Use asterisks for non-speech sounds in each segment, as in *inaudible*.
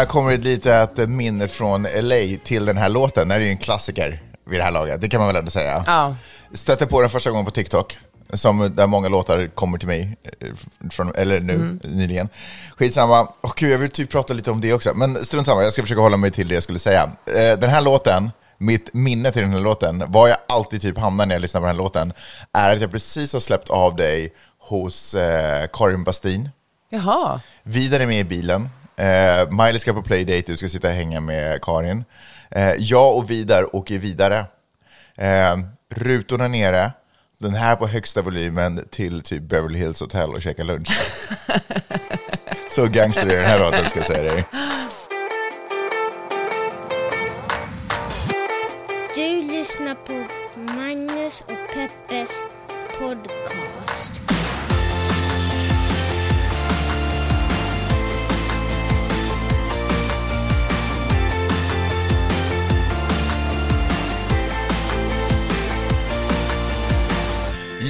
Här kommer ett litet minne från LA till den här låten. Här är ju en klassiker vid det här laget, det kan man väl ändå säga. Ja. Stötte på den första gången på TikTok, som, där många låtar kommer till mig, eh, från, eller nu Mm. nyligen. Skitsamma, och gud, jag vill typ prata lite om det också, men strunt samma, jag ska försöka hålla mig till det jag skulle säga. Eh, Den här låten, mitt minne till den här låten, var jag alltid typ hamnar när jag lyssnar på den här låten, är att jag precis har släppt av dig hos eh, Karin Bastin. Jaha. Vidare med i bilen. Eh, Miley ska på playdate, du ska sitta och hänga med Karin. Eh, jag och Vidar åker vidare. Eh, rutorna nere, den här på högsta volymen till typ Beverly Hills Hotel och käka lunch. *laughs* Så gangster är den här låten ska jag säga dig. Du lyssnar på Magnus och Peppes podcast.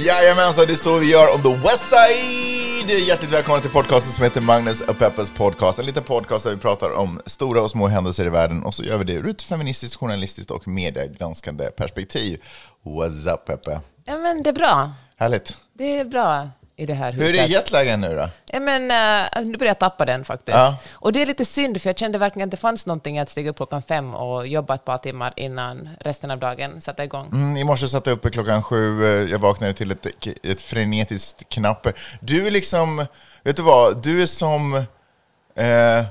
Jajamensan, det är så vi gör on the west side! Hjärtligt välkomna till podcasten som heter Magnus och Peppes podcast. En liten podcast där vi pratar om stora och små händelser i världen och så gör vi det ur ett feministiskt, journalistiskt och mediegranskande perspektiv. What's up Peppe? Ja, men det är bra. Härligt. Det är bra i det här huset. Hur är jetlagen nu då? Ja, men, uh, nu börjar jag tappa den faktiskt. Ja. Och det är lite synd, för jag kände verkligen att det fanns någonting att stiga upp klockan fem och jobba ett par timmar innan resten av dagen satte igång. Mm, I morse satt jag uppe klockan sju, eh, jag vaknade till ett, ett frenetiskt knapper. Du är liksom, vet du vad, du är som... Eh,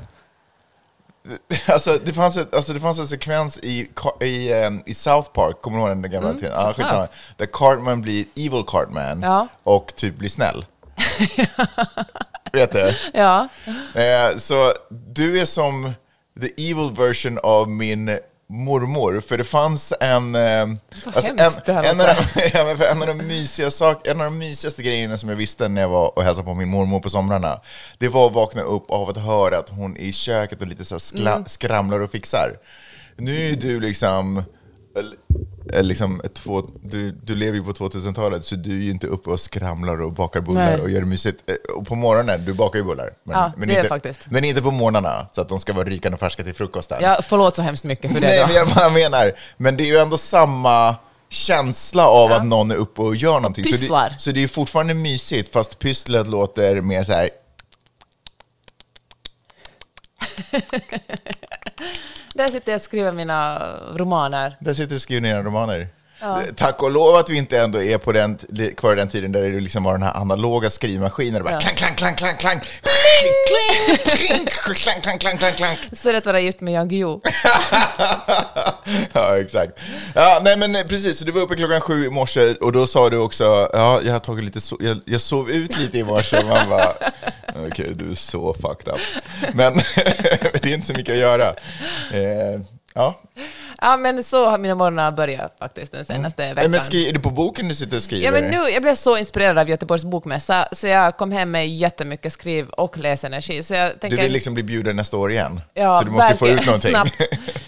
*laughs* alltså, det fanns ett, alltså det fanns en sekvens i, i, eh, i South Park, kommer du ihåg den gamla Mm, tiden? Såklart. skitsamma. Där Cartman blir Evil Cartman Ja. och typ blir snäll. *laughs* vet du? Ja. Eh, så du är som the evil version av min mormor, för det fanns en... Eh, alltså hemskt en, av de, *laughs* ja, men för en, av de mysiga sak, en av de mysigaste grejerna som jag visste när jag var och hälsade på min mormor på somrarna, det var att vakna upp av att höra att hon är i köket och lite så skla, Mm. skramlar och fixar. Nu är du liksom... Liksom två, du, du lever ju på 2000-talet, så du är ju inte uppe och skramlar och bakar bullar Nej. och gör det mysigt. Eh, Och på morgonen, du bakar ju bullar. Men, Ja, men inte. Men inte på morgnarna, så att de ska vara rykande färska till frukosten. ja, förlåt så hemskt mycket för det. Nej, då. men jag bara menar, men det är ju ändå samma känsla av att någon är uppe och gör någonting. Så Pysslar. det, så det är fortfarande mysigt, fast pysslet låter mer så här... *laughs* Där sitter jag och skriver mina romaner. Där sitter du och skriver ner romaner. Tack och lov att vi inte ändå är på den, kvar i den tiden där det liksom var den här analoga skrivmaskinen. Bara Ja. klang, klang, klang, klang, klang, kling, kling, klang, klang, klang, klang, klang. Så det var jag gift med Jan Guillou. *laughs* ja, exakt. Ja, nej men precis, så du var uppe klockan sju i morse och då sa du också, ja, jag har tagit lite, so jag, jag sov ut lite i morse. Man bara, *laughs* okej, du är så fucked up. Men *laughs* det är inte så mycket att göra. Eh, ja, Ja, men så har mina morgnar börjat faktiskt den senaste Nej, veckan. men skri, är det på boken du sitter och skriver? Ja, men nu, jag blev så inspirerad av Göteborgs bokmässa, så jag kom hem med jättemycket skriv och läsenergi. Så jag Du tänker, vill liksom bli bjuden nästa år igen? ja, så du måste få ut någonting? Snabbt. *laughs*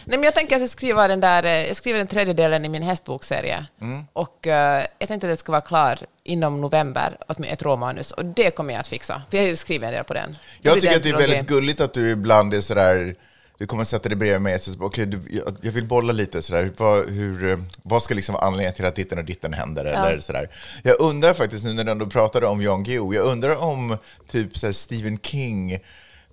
Nej, men jag tänker att jag ska skriva den där, eh, jag skriver den tredje delen i min hästbokserie. Mm. Och eh, jag tänkte att det ska vara klar inom november, ett råmanus. Och det kommer jag att fixa, för jag har ju skrivit en del på den. Jag tycker att det är väldigt gulligt att du ibland är sådär, du kommer sätta dig bredvid mig och säger okej, du, jag, vill bolla lite sådär, vad, hur, vad ska liksom vara anledningen till att ditten och ditten händer? Eller sådär. Jag undrar faktiskt, nu när du ändå pratade om Jan Guillou, jag undrar om typ såhär, Stephen King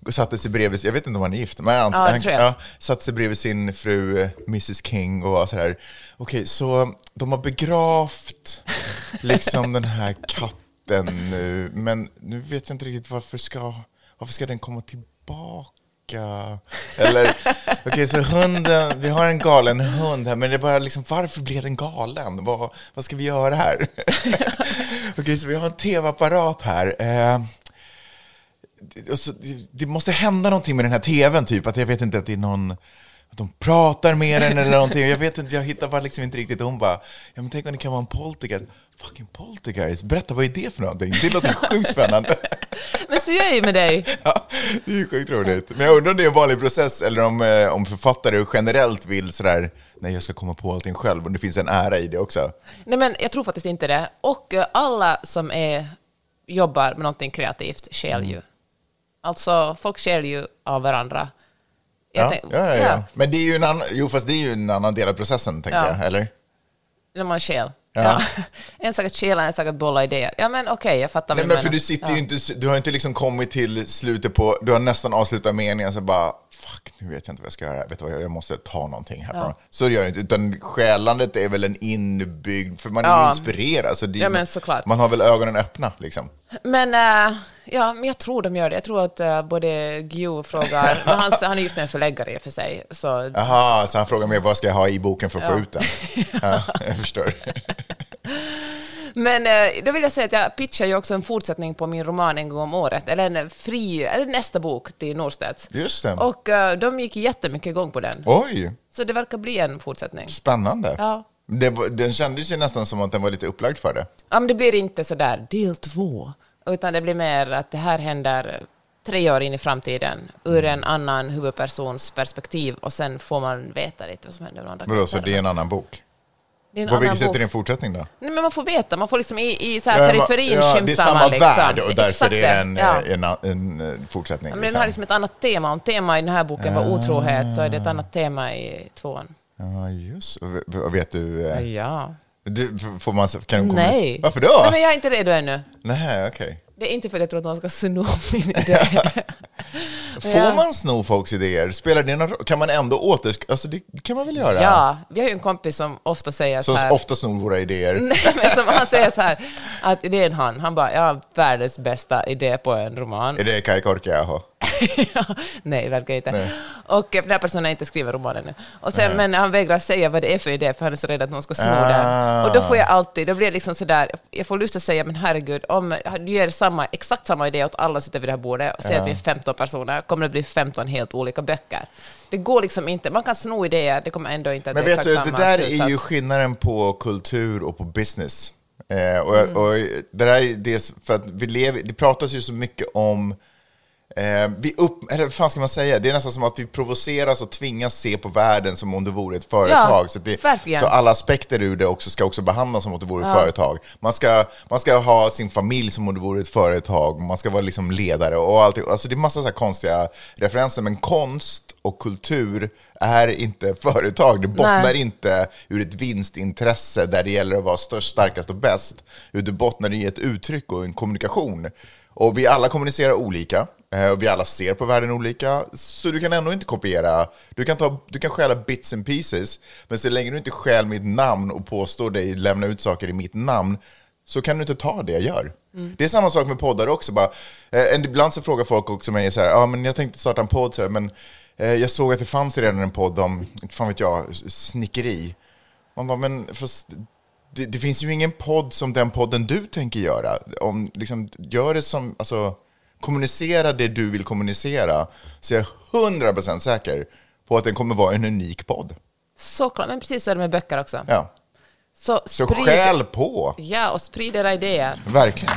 satte sig bredvid, jag vet inte om han är gift, men Ja, han, jag. ja, satte sig bredvid sin fru eh, Mrs King och var sådär, okej, så de har begravt liksom den här katten nu, men nu vet jag inte riktigt varför ska, varför ska den komma tillbaka? Eller, *laughs* okej, så hunden, vi har en galen hund här, men det är bara liksom, varför blev den galen? Vad, vad ska vi göra här? *laughs* *laughs* okej, så vi har en tv-apparat här. Eh, det- så, det, det måste hända någonting med den här tvn, typ, att jag vet inte att det är någon att de pratar med den eller någonting. Jag vet inte, jag hittar bara liksom inte riktigt. Och hon bara, ja men tänk om det kan vara en poltergeist. Fucking poltergeist, berätta vad är det för någonting? Det låter sjukt spännande. *laughs* Men så gör jag ju med dig. *laughs* Ja, det är ju sjukt roligt. Men jag undrar om det är en vanlig process eller om, eh, om författare generellt vill sådär, nej jag ska komma på allting själv, och det finns en ära i det också. Nej, men jag tror faktiskt inte det. Och eh, alla som är, jobbar med någonting kreativt Mm. ju. Alltså, folk stjäl ju av varandra. Jag Ja, tänk- ja, ja, ja. ja. Men det är ju en annan, jo, fast det är ju en annan del av processen, tänker Ja. jag. Eller? När man stjäl. Ja. Ja. *laughs* En sak att stjäla, en sak att bolla idéer. Ja, men okej, jag fattar Nej, men du för menar. du sitter ja. ju inte, du har inte liksom kommit till slutet på, du har nästan avslutat meningen, så bara, fuck, nu vet jag inte vad jag ska göra, vet du vad, jag måste ta någonting härifrån. Så gör det inte, utan stjälandet är väl en inbyggd, för man är ju Ja. inspirerad. Så det, Ja, men såklart. Man har väl ögonen öppna, liksom. Men, äh, ja, men jag tror de gör det. Jag tror att äh, både Guillou frågar... men *laughs* han, han är gift med en förläggare i och för sig. Så, Jaha, så han frågar mig vad ska jag ha i boken för att få Ja. ut den? Ja, *laughs* jag förstår. men äh, då vill jag säga att jag pitchar ju också en fortsättning på min roman en gång om året. Eller en fri... Eller nästa bok till Norstedts. Just det. Och de gick jättemycket igång på den. Oj, Så det verkar bli en fortsättning. spännande. Ja. Det, den kändes ju nästan som att den var lite upplagd för det. Ja, men det blir inte så där del två, utan det blir mer att det här händer tre år in i framtiden ur en annan huvudpersons perspektiv och sen får man veta lite vad som händer med andra Vadå, så det är en annan bok? Det är en På vilket sätt är det en fortsättning då? Nej, men man får veta, man får liksom i, i så här Ja, periferin ja, skymtar det är samma liksom. värld och därför Exakt är det en, ja. eh, en, en, en fortsättning. Ja, men den liksom. har liksom ett annat tema. Om tema i den här boken var Ah. otrohet så är det ett annat tema i tvåan. Ja, just vet du, eh, Ja. du får man, kan du Nej. Varför då? Nej, men jag är inte redo ännu. Nej, okej. Det är inte för att jag tror att någon ska sno *laughs* min idé. *laughs* Får Ja. man sno folks idéer? Spelar det någon roll? Kan man ändå återsk... Alltså det kan man väl göra? Ja, vi har ju en kompis som ofta säger Som så här... ofta snor våra idéer. *laughs* Nej, men som han säger så här, att idén han, han bara, jag har världens bästa idé på en roman. Är det Kai Korkeaho? Ja, Nej, verkar inte. Nej. Och den här personen har inte skrivit romanen nu. Och sen, men han vägrar säga vad det är för idé, för han är så rädd att någon ska sno Ah. den. Och då får jag alltid, då blir det liksom sådär, jag får lust att säga, men herregud, om du ger samma, exakt samma idé åt alla som sitter vid det här bordet, och säger att vi är 15 personer, kommer det bli 15 helt olika böcker. Det går liksom inte, man kan sno idéer, det kommer ändå inte att Men bli vet exakt du, det samma där är ju slutsats. skillnaden på kultur och på business. Eh, och, Mm. och det där är det, för att vi lever, det pratas ju så mycket om Eh, vi upp, eller vad fan ska man säga? Det är nästan som att vi provoceras och tvingas se på världen som om det vore ett företag. så, att det, så alla aspekter ur det också ska också behandlas som om det vore ett företag. Man ska, man ska ha sin familj som om det vore ett företag, man ska vara liksom ledare och allt. Alltså det är massa så konstiga referenser, men konst och kultur är inte *laughs* företag. Det bottnar Nej. inte ur ett vinstintresse där det gäller att vara störst, starkast och bäst, det bottnar i ett uttryck och en kommunikation. Och vi alla kommunicerar olika, och vi alla ser på världen olika, så du kan ändå inte kopiera. Du kan, ta, du kan stjäla bits and pieces, men så länge du inte stjäl mitt namn och påstår dig lämna ut saker i mitt namn, så kan du inte ta det jag gör. Det är samma sak med poddar också. Bara, eh, ibland så frågar folk också mig så här, ja men jag tänkte starta en podd, så här, men eh, jag såg att det fanns redan en podd om, fan vet jag, snickeri. Man bara, men fast det, det finns ju ingen podd som den podden du tänker göra. Om, liksom, gör det som, alltså, kommunicera det du vill kommunicera, så jag är 100% säker på att den kommer vara en unik podd. Såklart, men precis så är det med böcker också. Ja. Så, Så sprid- skäl på, Ja, och sprid era idéer. verkligen.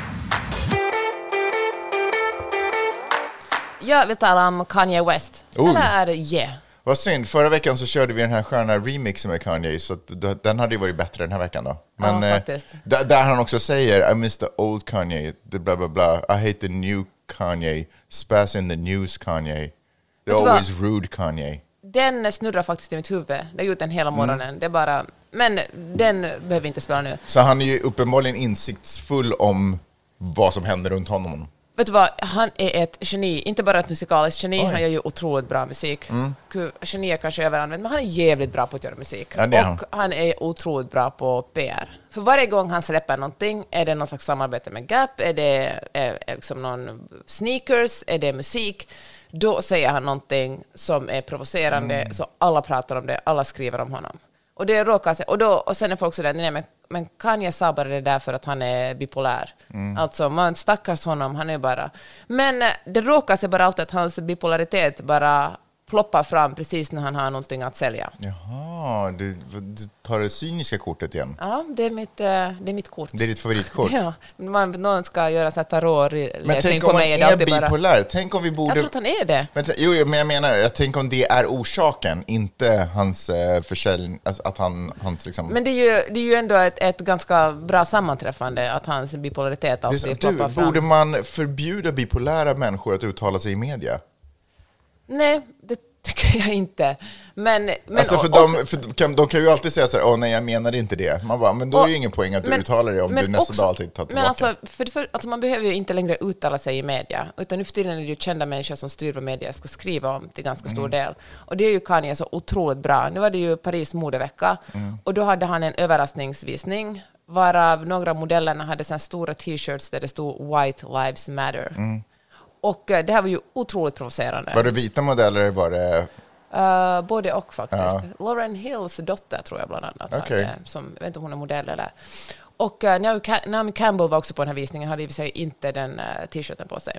Jag vill tala om Kanye West. Oj. Eller yeah. Vad synd, förra veckan så körde vi den här sköna remixen med Kanye, så den hade ju varit bättre den här veckan då. Men Ja, eh, faktiskt. där, där han också säger I miss the old Kanye, the bla bla bla, I hate the new Kanye, spaz in the news Kanye, the du vad? always rude Kanye. Den snurrar faktiskt i mitt huvud. Det har gjort den hela morgonen. Mm. Det bara... Men den behöver vi inte spela nu. Så han är ju uppenbarligen insiktsfull om vad som händer runt honom. Vet du vad, han är ett geni. Inte bara ett musikaliskt geni, Oj. Mm. han gör ju otroligt bra musik. Ku- Geni är kanske överanvänt, men han är jävligt bra på att göra musik. Ja, och han. är otroligt bra på PR. För varje gång han släpper någonting, är det någon slags samarbete med Gap, är det är, är liksom någon sneakers, är det musik, då säger han någonting som är provocerande, Mm. så alla pratar om det, alla skriver om honom. Och det råkar sig, och, då, och sen är folk sådär, nej men, men Kanye sa bara det där för att han är bipolär. Mm. Alltså, man stackars honom, han är bara... Men eh, det råkar sig bara alltid att hans bipolaritet bara ploppar fram precis när han har någonting att sälja. Jaha, du, du tar det cyniska kortet igen. Ja, det är mitt, eh, det är mitt kort. Det är ditt favoritkort. *laughs* Ja, man, någon ska göra så här tarotläsning Men tänk om han är alltid bara- bipolär, tänk om vi Jag borde... tror att han är det. Men, jo, men jag menar, jag tänker om det är orsaken, inte hans eh, försäljning, alltså att han, hans liksom... Men det är ju, det är ju ändå ett, ett ganska bra sammanträffande att hans bipolaritet alltid ploppar fram. borde man förbjuda bipolära människor att uttala sig i media? Nej, det tycker jag inte. Men, men alltså för, och- de, för kan, de kan ju alltid säga så här, åh nej jag menade inte det. Man bara, men då är det ju ingen poäng att du men- uttalar det om du nästa också- dag alltid tar tillbaka. Men alltså, för, för, alltså, man behöver ju inte längre uttala sig i media, utan nu för tiden är det ju kända människor som styr vad media ska skriva om till ganska Mm. stor del. Och det är ju Kanye så otroligt bra. Nu var det ju Paris modevecka, Mm. och då hade han en överraskningsvisning, varav några av modellerna hade här stora t-shirts där det stod White Lives Matter. Och eh, det här var ju otroligt provocerande. Mm. Var det vita modeller var det... Uh, både och faktiskt. Ja. Lauren Hills dotter tror jag bland annat. Okej. hade, som, jag vet inte om hon är modell eller... Och uh, Naomi, Ca- Naomi Campbell var också på den här visningen, hade i och för sig inte den uh, t-shirten på sig.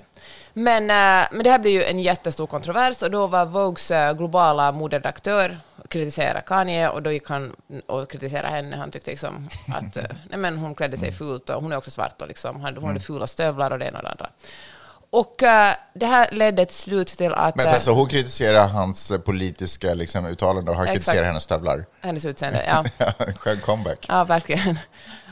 Men, uh, men det här blev ju en jättestor kontrovers och då var Vogues globala moderedaktör kritisera Kanye och då gick han och kritiserade henne. Han tyckte liksom att *laughs* nej men hon klädde sig fult och hon är också svart och liksom, hon hon hade fula stövlar och det ena och det andra. Och uh, det här ledde till slut till att... Men uh, alltså hon kritiserar hans eh, politiska liksom, uttalande och han Exakt. kritiserar hennes stövlar. hennes utseende, ja. *laughs* Själv comeback. Ja, verkligen.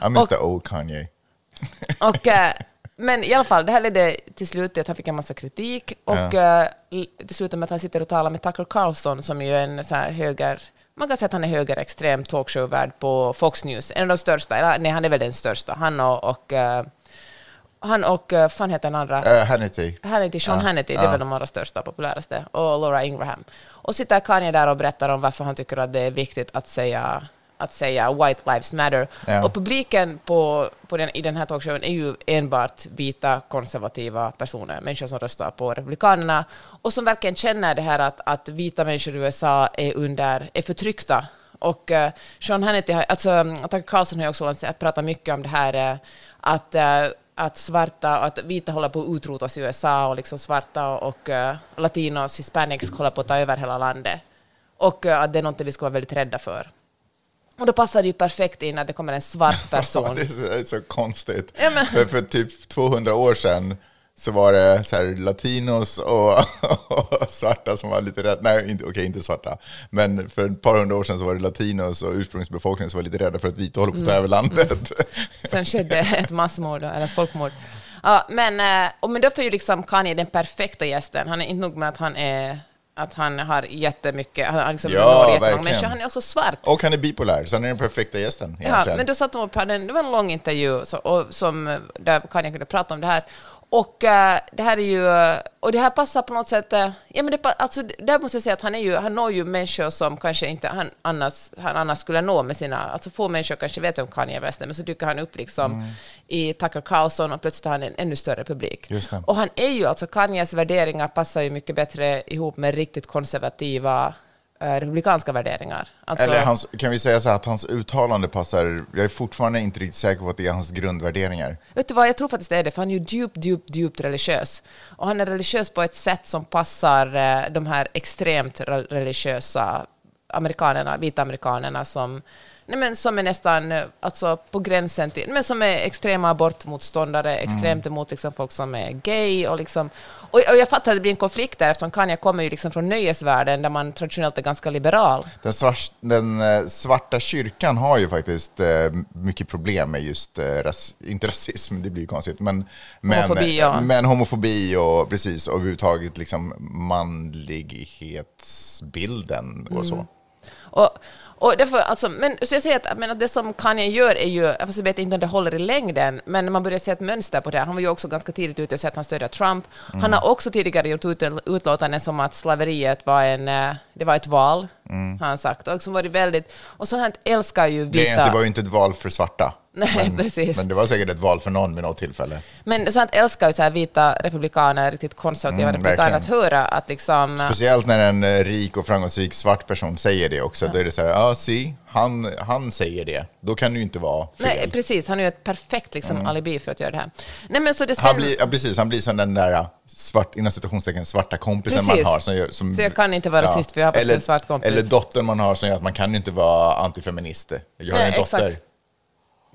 I miss the old Kanye. *laughs* Och, eh, men i alla fall, det här ledde till slut till att han fick en massa kritik och eh, l- till slut med att han sitter och talar med Tucker Carlson som ju är en så här höger, man kan säga att han är högerextrem talkshow-värd på Fox News, en av de största, eller nej, han är väl den största, han och, och eh, han och, eh, fan heter den andra? Uh, Hannity. Hannity, Sean Hannity, det är väl de allra största och populäraste, och Laura Ingraham. Och sitter Kanye där och berättar om varför han tycker att det är viktigt att säga, att säga White Lives Matter. Ja. Och publiken på, på den, i den här talkshowen är ju enbart vita konservativa personer, människor som röstar på Republikanerna och som verkligen känner det här att, att vita människor i USA är, under, är förtryckta. Och uh, Sean Hannity, har, alltså Tucker Carlson har ju också pratat mycket om det här eh, att eh, att svarta att vita håller på att utrotas i USA och liksom svarta och uh, latinos, hispanics håller på att ta över hela landet. Och eh, att det är något vi ska vara väldigt rädda för. Och då passar det ju perfekt in att det kommer en svart *laughs* person. det, är så, det är så konstigt. Ja, För, för typ 200 år sedan så var det så här latinos och, och svarta som var lite rädda. Nej, inte, okej, inte svarta. Men för ett par hundra år sedan så var det latinos och ursprungsbefolkningen som var lite rädda för att vita håller på att ta över landet. *laughs* Sen skedde ett massmord, eller ett folkmord. Ja, men, eh, och men därför är ju liksom Kanye den perfekta gästen. Han är inte nog med att han är att han har jättemycket, han har liksom Ja, når jättemånga människor. Han är också svart. och han är bipolär, så han är den perfekta gästen Ja, men då satt de och pratade, det var en lång intervju så, och, som, där Kanye kunde prata om det här. Och eh, det här är ju, och det här passar på något sätt, eh, ja men det, alltså, där måste jag säga att han, är ju, han når ju människor som kanske inte han annars, han annars skulle nå med sina, alltså få människor kanske vet om Kanye West, men så dyker han upp liksom i Tucker Carlson och plötsligt har han en ännu större publik. Och han är ju, alltså Kanyes värderingar passar ju mycket bättre ihop med riktigt konservativa republikanska värderingar. Alltså, Eller hans, kan vi säga så här att hans uttalande passar, jag är fortfarande inte riktigt säker på att det är hans grundvärderingar. Vet du vad, jag tror faktiskt det är det, för han är ju djupt, djupt, djupt religiös. Och han är religiös på ett sätt som passar eh, de här extremt re- religiösa amerikanerna, vita amerikanerna som, nej men som är nästan eh, alltså på gränsen till, men som är extrema abortmotståndare, extremt emot liksom folk som är gay och liksom, och, och jag fattar att det blir en konflikt där eftersom Kanye kommer ju liksom från nöjesvärlden där man traditionellt är ganska liberal. Den, svars, den eh, svarta kyrkan har ju faktiskt eh, mycket problem med just, eh, ras, inte rasism, det blir ju konstigt, men, men Homofobi, ja. men homofobi och precis, och överhuvudtaget liksom manlighetsbilden och Mm. så. Och, och därför, alltså, men, så jag säger att, men att det som Kanye gör är ju, fast jag vet inte om det håller i längden, men man börjar se ett mönster på det. Han var ju också ganska tidigt ute och sa att han stödjer Trump. Han har också tidigare gjort ut, utlåtanden som att slaveriet var, en, eh, det var ett val, har han sagt. Och som varit väldigt, och sånt här älskar ju Det, vita... det var ju inte ett val för svarta. Nej, men, precis. Men det var säkert ett val för någon vid något tillfälle. Men sånt älskar ju så här vita republikaner, riktigt konservativa Mm, republikaner, att verkligen. höra att liksom... Speciellt när en eh, rik och framgångsrik svart person säger det också. Då är det så här, ja, ah, see, han, han säger det. Då kan det ju inte vara fel. Nej, precis. Han har ju ett perfekt liksom, alibi för att göra det här. Nej, men så det Han blir, ja, precis, han blir som den där svart, inom citationstecken svarta kompisen Precis. man har. Som gör, som, Så jag kan inte vara rasist för jag har eller, en svart kompis. Eller dottern man har som gör att man kan ju inte vara antifeminist. Jag har Nej, en dotter. exakt.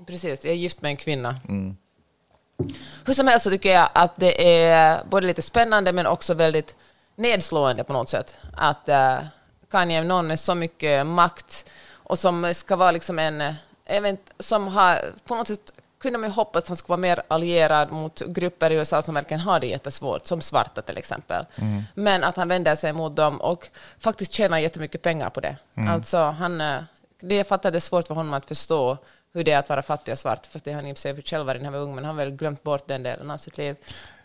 Precis, jag är gift med en kvinna. Mm. Hur som helst så tycker jag att det är både lite spännande men också väldigt nedslående på något sätt. Att uh, Kanye någon med så mycket makt och som ska vara liksom en, eh, inte, som har på något sätt kunde man ju hoppas att han skulle vara mer allierad mot grupper i USA som verkligen har det jättesvårt, som svarta till exempel. Mm. Men att han vänder sig mot dem och faktiskt tjänar jättemycket pengar på det. Mm. Alltså, han, eh, det jag fattar det är svårt för honom att förstå hur det är att vara fattig och svart, fast det har han i och för sig själv varit när han var ung, men han har väl glömt bort den delen av sitt liv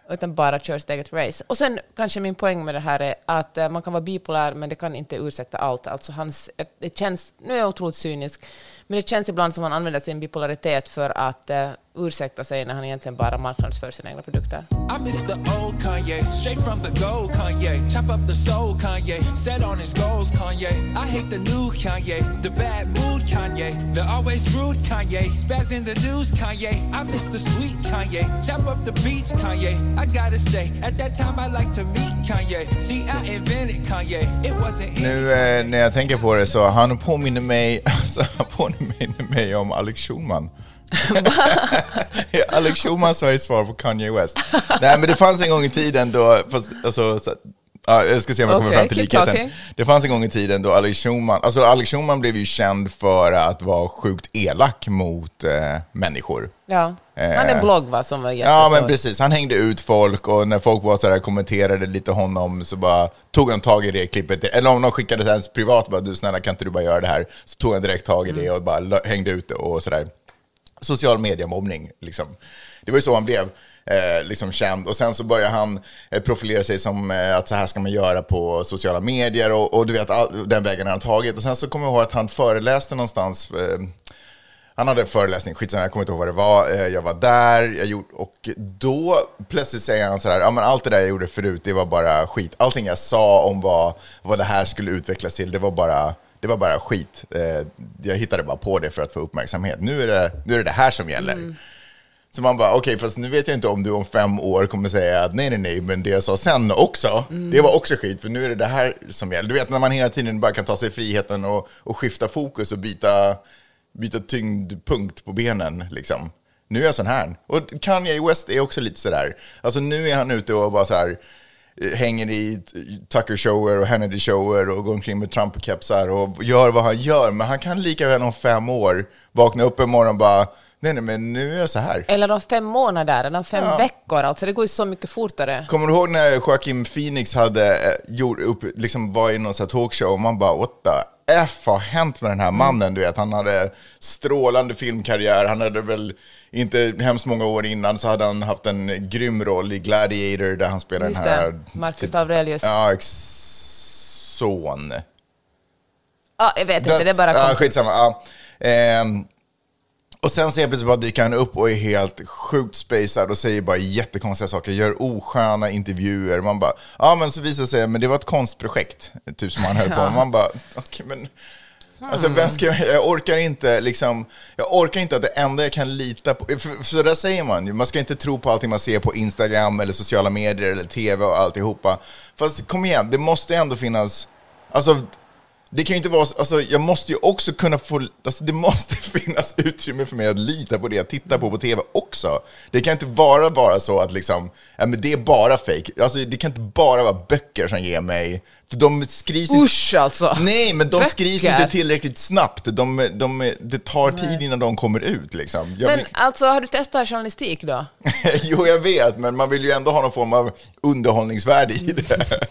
utan bara kör sitt eget race. Och sen kanske min poäng med det här är att eh, man kan vara bipolär, men det kan inte ursäkta allt. Alltså hans, eh, det känns, nu är jag otroligt cynisk, men det känns ibland som att han använder sin bipolaritet för att eh, ursäkta sig när han egentligen bara marknadsför sina egna produkter. I miss the old Kanye, straight from the gold Kanye. Chop up the soul Kanye, set on his goals Kanye. I hate the new Kanye, the bad mood Kanye, the always rude Kanye, spaz in the news Kanye. I miss the sweet Kanye, chop up the beats Kanye. I gotta say, at that time I like to meet Kanye. See, I invented Kanye, it wasn't Nu eh, när jag tänker på det så han påminner mig, *laughs* alltså, han påminner mig om Alex Schulman. *laughs* Alex Schulman Sveriges svar på Kanye West. Nej men det fanns en gång i tiden då, fast, alltså, så, ja, jag ska se om jag kommer Okej, fram till likheten. talking. Det fanns en gång i tiden då Alex Schulman, alltså Alex Schulman blev ju känd för att vara sjukt elak mot eh, människor. Ja. Han hade en blogg va, som var Ja, jättestor. men precis. Han hängde ut folk och när folk var så där, kommenterade lite honom så bara tog han tag i det klippet. Eller om de skickade ens privat, bara du snälla kan inte du bara göra det här? Så tog han direkt tag i det och bara hängde ut det och sådär. Social media-mobbning, liksom. Det var ju så han blev eh, liksom känd. Och sen så började han eh, profilera sig som eh, att så här ska man göra på sociala medier och, och du vet, all, den vägen har han tagit. Och sen så kommer jag ihåg att han föreläste någonstans eh, han hade en föreläsning, skitsamma, jag kommer inte ihåg vad det var. Eh, jag var där, jag gjorde, och då plötsligt säger han så här, ja men allt det där jag gjorde förut, det var bara skit. Allting jag sa om vad, vad det här skulle utvecklas till, det var bara, det var bara skit. Eh, Jag hittade bara på det för att få uppmärksamhet. Nu är det nu är det, det här som gäller. Så man bara, okej, fast nu vet jag inte om du om fem år kommer säga att nej, nej, nej, men det jag sa sen också, det var också skit, för nu är det det här som gäller. Du vet, när man hela tiden bara kan ta sig friheten och, och skifta fokus och byta, byta tyngdpunkt på benen, liksom. Nu är jag sån här. Och Kanye West är också lite sådär. Alltså nu är han ute och bara så här hänger i Tucker-shower och Hannity-shower och går omkring med Trump-kepsar och gör vad han gör. Men han kan lika väl om fem år vakna upp en morgon och bara, nej, nej, men nu är jag så här. Eller de fem månader, eller de fem Ja. veckor. Alltså det går ju så mycket fortare. Kommer du ihåg när Joaquin Phoenix hade eh, gjort upp, liksom var i någon här talkshow och man bara what the F har hänt med den här mannen? Du vet, han hade strålande filmkarriär, han hade väl inte hemskt många år innan så hade han haft en grym roll i Gladiator där han Just den här... det, Marcus Aurelius. Ja, son. Ja, jag vet inte, det är bara kom- skitsamma. Ja. Ehm, och sen så helt plötsligt bara dyker han upp och är helt sjukt spacad och säger bara jättekonstiga saker, gör osköna intervjuer. Man bara, ja men så visar det sig, men det var ett konstprojekt, typ som han höll på med. Man bara, okej men... Alltså, vem ska jag, jag orkar inte liksom, jag orkar inte att det enda jag kan lita på, för, för där säger man ju, man ska inte tro på allting man ser på Instagram eller sociala medier eller tv och alltihopa. Fast kom igen, det måste ändå finnas, alltså det kan ju inte vara, så- alltså jag måste ju också kunna få, alltså det måste *laughs* finnas utrymme för mig att lita på det jag tittar på på tv också. Det kan inte vara bara så att liksom, ja men det är bara fake. Alltså det kan inte bara vara böcker som ger mig, de skrivs inte- Usch alltså! Nej, men de Böcker. skrivs inte tillräckligt snabbt. De, de, det tar tid innan de kommer ut. Liksom. Jag Men vill, alltså, har du testat journalistik då? *laughs* jo, jag vet, men man vill ju ändå ha någon form av underhållningsvärde i det. *laughs*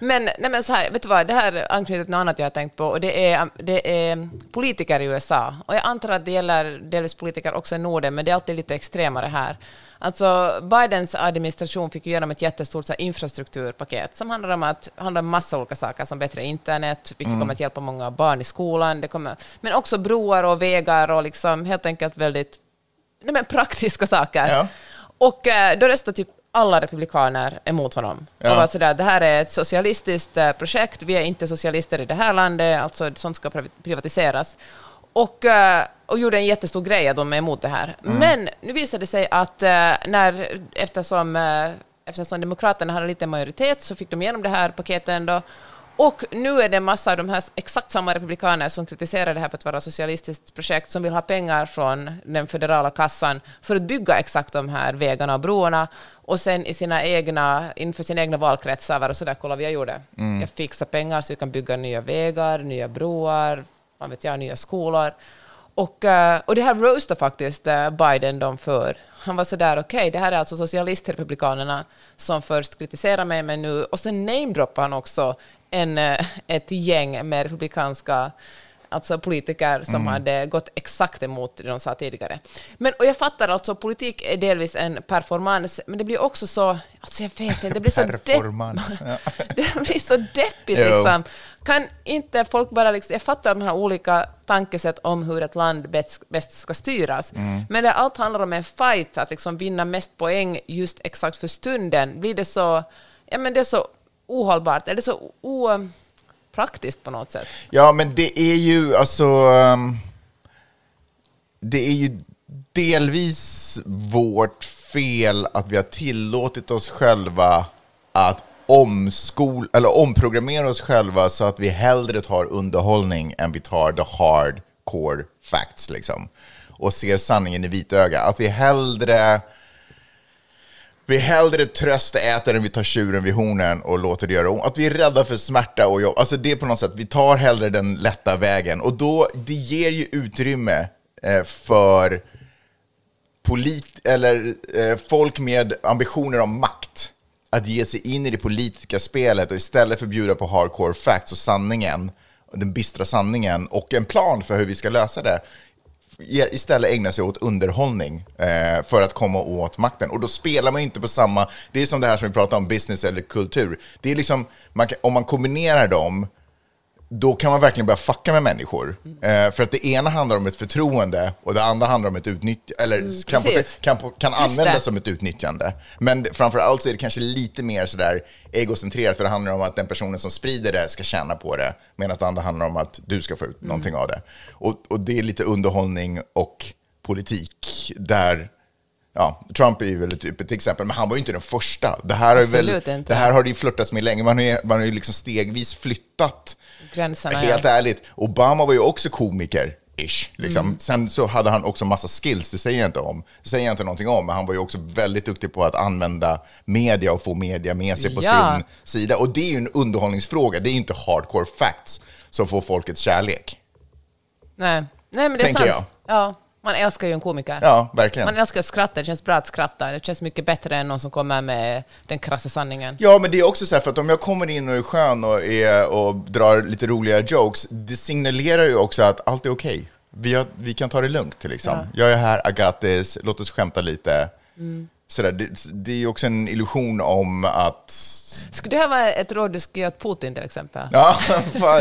Men, nej men så här, vet du vad, det här anknyter till något annat jag har tänkt på, och det är, det är politiker i USA. Och jag antar att det gäller delvis politiker också i Norden, men det är alltid lite extremare här. Alltså, Bidens administration fick ju igenom ett jättestort så här, infrastrukturpaket som handlar om att handlar om massa olika saker, som bättre internet, vilket kommer att hjälpa många barn i skolan, det kommer, men också broar och vägar och liksom helt enkelt väldigt nej men, praktiska saker. Ja. Och eh, då röstade typ alla republikaner emot honom. Ja. Och var sådär, det här är ett socialistiskt eh, projekt, vi är inte socialister i det här landet, alltså sånt ska priv- privatiseras. Och, eh, och gjorde en jättestor grej att de är emot det här. Men nu visade det sig att när, eftersom, eftersom Demokraterna hade lite majoritet så fick de igenom det här paketet ändå. Och nu är det en massa av de här exakt samma republikaner som kritiserar det här för att vara ett socialistiskt projekt, som vill ha pengar från den federala kassan för att bygga exakt de här vägarna och broarna. Och sen i sina egna, inför sina egna valkretsar var det sådär, kolla vad jag gjorde. Jag fixar pengar så vi kan bygga nya vägar, nya broar, vad vet jag, nya skolor. Och, eh, och det här roastar faktiskt eh, Biden dem för. Han var sådär, okej, det här är alltså socialistrepublikanerna som först kritiserar mig, men nu... Och sen namedroppar han också en, eh, ett gäng med republikanska alltså politiker som hade gått exakt emot det de sa tidigare. Men, och jag fattar alltså, politik är delvis en performance, men det blir också så, alltså jag vet inte, det blir så, depp, Performance. *laughs* Ja. det blir så deppigt liksom. Kan inte folk bara liksom, jag fattar de här olika tankesätt om hur ett land bäst, bäst ska styras, Mm. men det allt handlar om en fight, att liksom vinna mest poäng just exakt för stunden. Blir det så, ja men det är så ohållbart, är det så Praktiskt på något sätt? Ja, men det är ju alltså... Um, Det är ju delvis vårt fel att vi har tillåtit oss själva att omskol, eller omprogrammera oss själva så att vi hellre tar underhållning än vi tar the hardcore facts. Liksom. Och ser sanningen i vitöga. Att vi hellre... Vi hellre tröstäter än vi tar tjuren vid hornen och låter det göra ont. Att vi är rädda för smärta och jobb. Alltså det är på något sätt, vi tar hellre den lätta vägen. Och då, det ger ju utrymme eh, för polit, eller, eh, folk med ambitioner om makt att ge sig in i det politiska spelet och istället för bjuda på hardcore facts och sanningen, den bistra sanningen och en plan för hur vi ska lösa det, istället ägna sig åt underhållning eh, för att komma åt makten. Och då spelar man inte på samma... Det är som det här som vi pratar om, business eller kultur. Det är liksom, man kan, om man kombinerar dem, då kan man verkligen börja fucka med människor. Eh, för att det ena handlar om ett förtroende och det andra handlar om ett utnyttjande, eller kan, precis. kan, kan Just användas som ett utnyttjande. Men framför allt så är det kanske lite mer sådär egocentrerat, för det handlar om att den personen som sprider det ska tjäna på det, medan det andra handlar om att du ska få ut Mm. någonting av det. Och, och det är lite underhållning och politik där Ja, Trump är ju väl typ ett exempel, men han var ju inte den första. Det här, har ju väl, inte. det här har det ju flörtats med länge. Man har ju, man har ju liksom stegvis flyttat Gränserna, Helt ja. ärligt, Obama var ju också komiker. Ish, liksom. Mm. Sen så hade han också massa skills, det säger jag inte om. Det säger jag inte någonting om, men han var ju också väldigt duktig på att använda media och få media med sig på Ja. sin sida. Och det är ju en underhållningsfråga, det är ju inte hardcore facts som får folkets kärlek. Nej, Nej men det är Tänker sant. Ja, man älskar ju en komiker. Ja, verkligen. Man älskar att skratta, det känns bra att skratta. Det känns mycket bättre än någon som kommer med den krassa sanningen. Ja, men det är också så här, för att om jag kommer in och är skön och, är, och drar lite roliga jokes, det signalerar ju också att allt är okej. Vi, har- vi kan ta det lugnt, liksom. Jag är här, this, låt oss skämta lite. Sådär, det, det är ju också en illusion om att... Skulle det här vara ett råd du skulle ge åt Putin till exempel? Ja,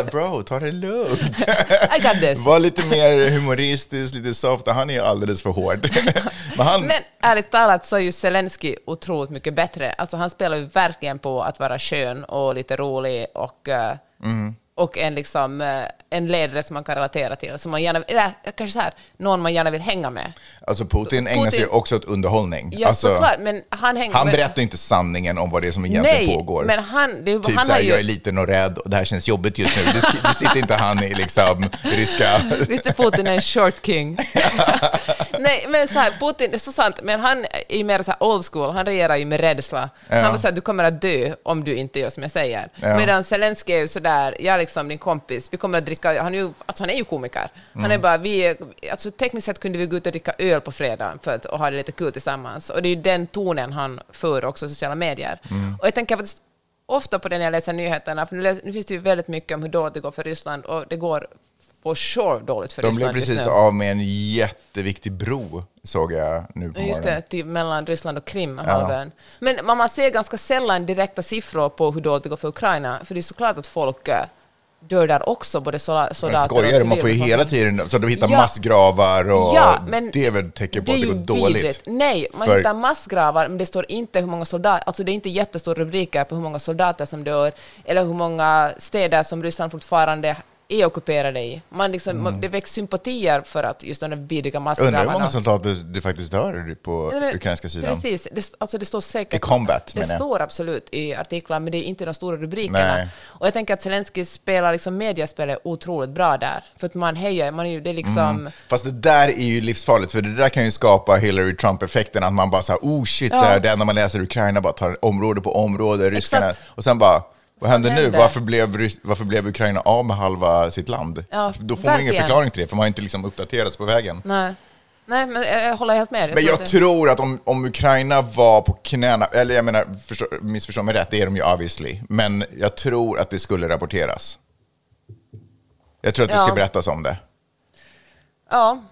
*laughs* bro, ta det lugnt. *laughs* I got this. Var lite mer humoristisk, lite soft. Han är ju alldeles för hård. *laughs* Men han... Men ärligt talat så är ju Zelensky otroligt mycket bättre. Alltså han spelar ju verkligen på att vara skön och lite rolig och, eh, Mm. Och en, liksom, eh, en ledare som man kan relatera till. Som man gärna, eller kanske så här, någon man gärna vill hänga med. Alltså Putin ägnar sig Putin- också åt underhållning. Ja, alltså, såklart, men han hänger han men- berättar ju inte sanningen om vad det är som egentligen Nej, pågår. men han, det, Typ han såhär, har ju... jag är liten och rädd och det här känns jobbigt just nu. Det, det sitter inte han i liksom ryska... *laughs* Visst är Putin en short king? *laughs* Nej, men så här, Putin, det är så sant, men han är ju mer så här old school, han regerar ju med rädsla. Ja. Han var så här, du kommer att dö om du inte gör som jag säger. Ja. Medan Zelenskyj är ju sådär, jag är liksom din kompis, vi kommer att dricka, han är ju, alltså han är ju komiker. Han är Mm. bara, vi alltså tekniskt sett kunde vi gå ut och dricka öl på fredag för att och ha det lite kul tillsammans. Och det är ju den tonen han för också i sociala medier. Mm. Och jag tänker faktiskt ofta på det när jag läser nyheterna, för nu, läs, nu finns det ju väldigt mycket om hur dåligt det går för Ryssland, och det går for sure dåligt för De blev Ryssland just precis nu. av med en jätteviktig bro, såg jag nu på Just morgonen. det, till, mellan Ryssland och Krimhalvön. Men man, man ser ganska sällan direkta siffror på hur dåligt det går för Ukraina, för det är såklart att folk dör där också, både sola- Men soldater skojar du? Man får ju hela tiden, så de hittar Ja. massgravar och Ja, men det är väl ett tecken på det att det går dåligt. vidrigt. Nej, man För- hittar massgravar, men det står inte hur många soldater, alltså det är inte jättestora rubriker på hur många soldater som dör, eller hur många städer som Ryssland fortfarande är ockuperade i. Man liksom, man, det väcks sympatier för att just de vidriga Mm. Undrar hur massgravarna... många soldater det faktiskt dör på Nej, men ukrainska sidan. Precis, det, alltså det står säkert... I combat, Det står absolut i artiklar, men det är inte de stora rubrikerna. Nej. Och jag tänker att Zelenskyj spelar liksom mediaspelet otroligt bra där. För att man hejar, man är ju, det är liksom... Mm. Fast det där är ju livsfarligt, för det där kan ju skapa Hillary Trump-effekten, att man bara så här, oh shit, Ja. så här, det enda man läser i Ukraina bara tar område på område, ryskarna, Exakt. och sen bara, Vad händer nu? Varför blev, varför blev Ukraina av med halva sitt land? Ja, Då får man ingen förklaring till det, för man har inte liksom uppdaterats på vägen. Nej. Nej, men jag, håller helt med. Men tror jag det- tror att om, om Ukraina var på knäna, eller jag menar, förstå, missförstå mig rätt, det är de ju obviously, men jag tror att det skulle rapporteras. Jag tror att det Ja. ska berättas om det. Ja.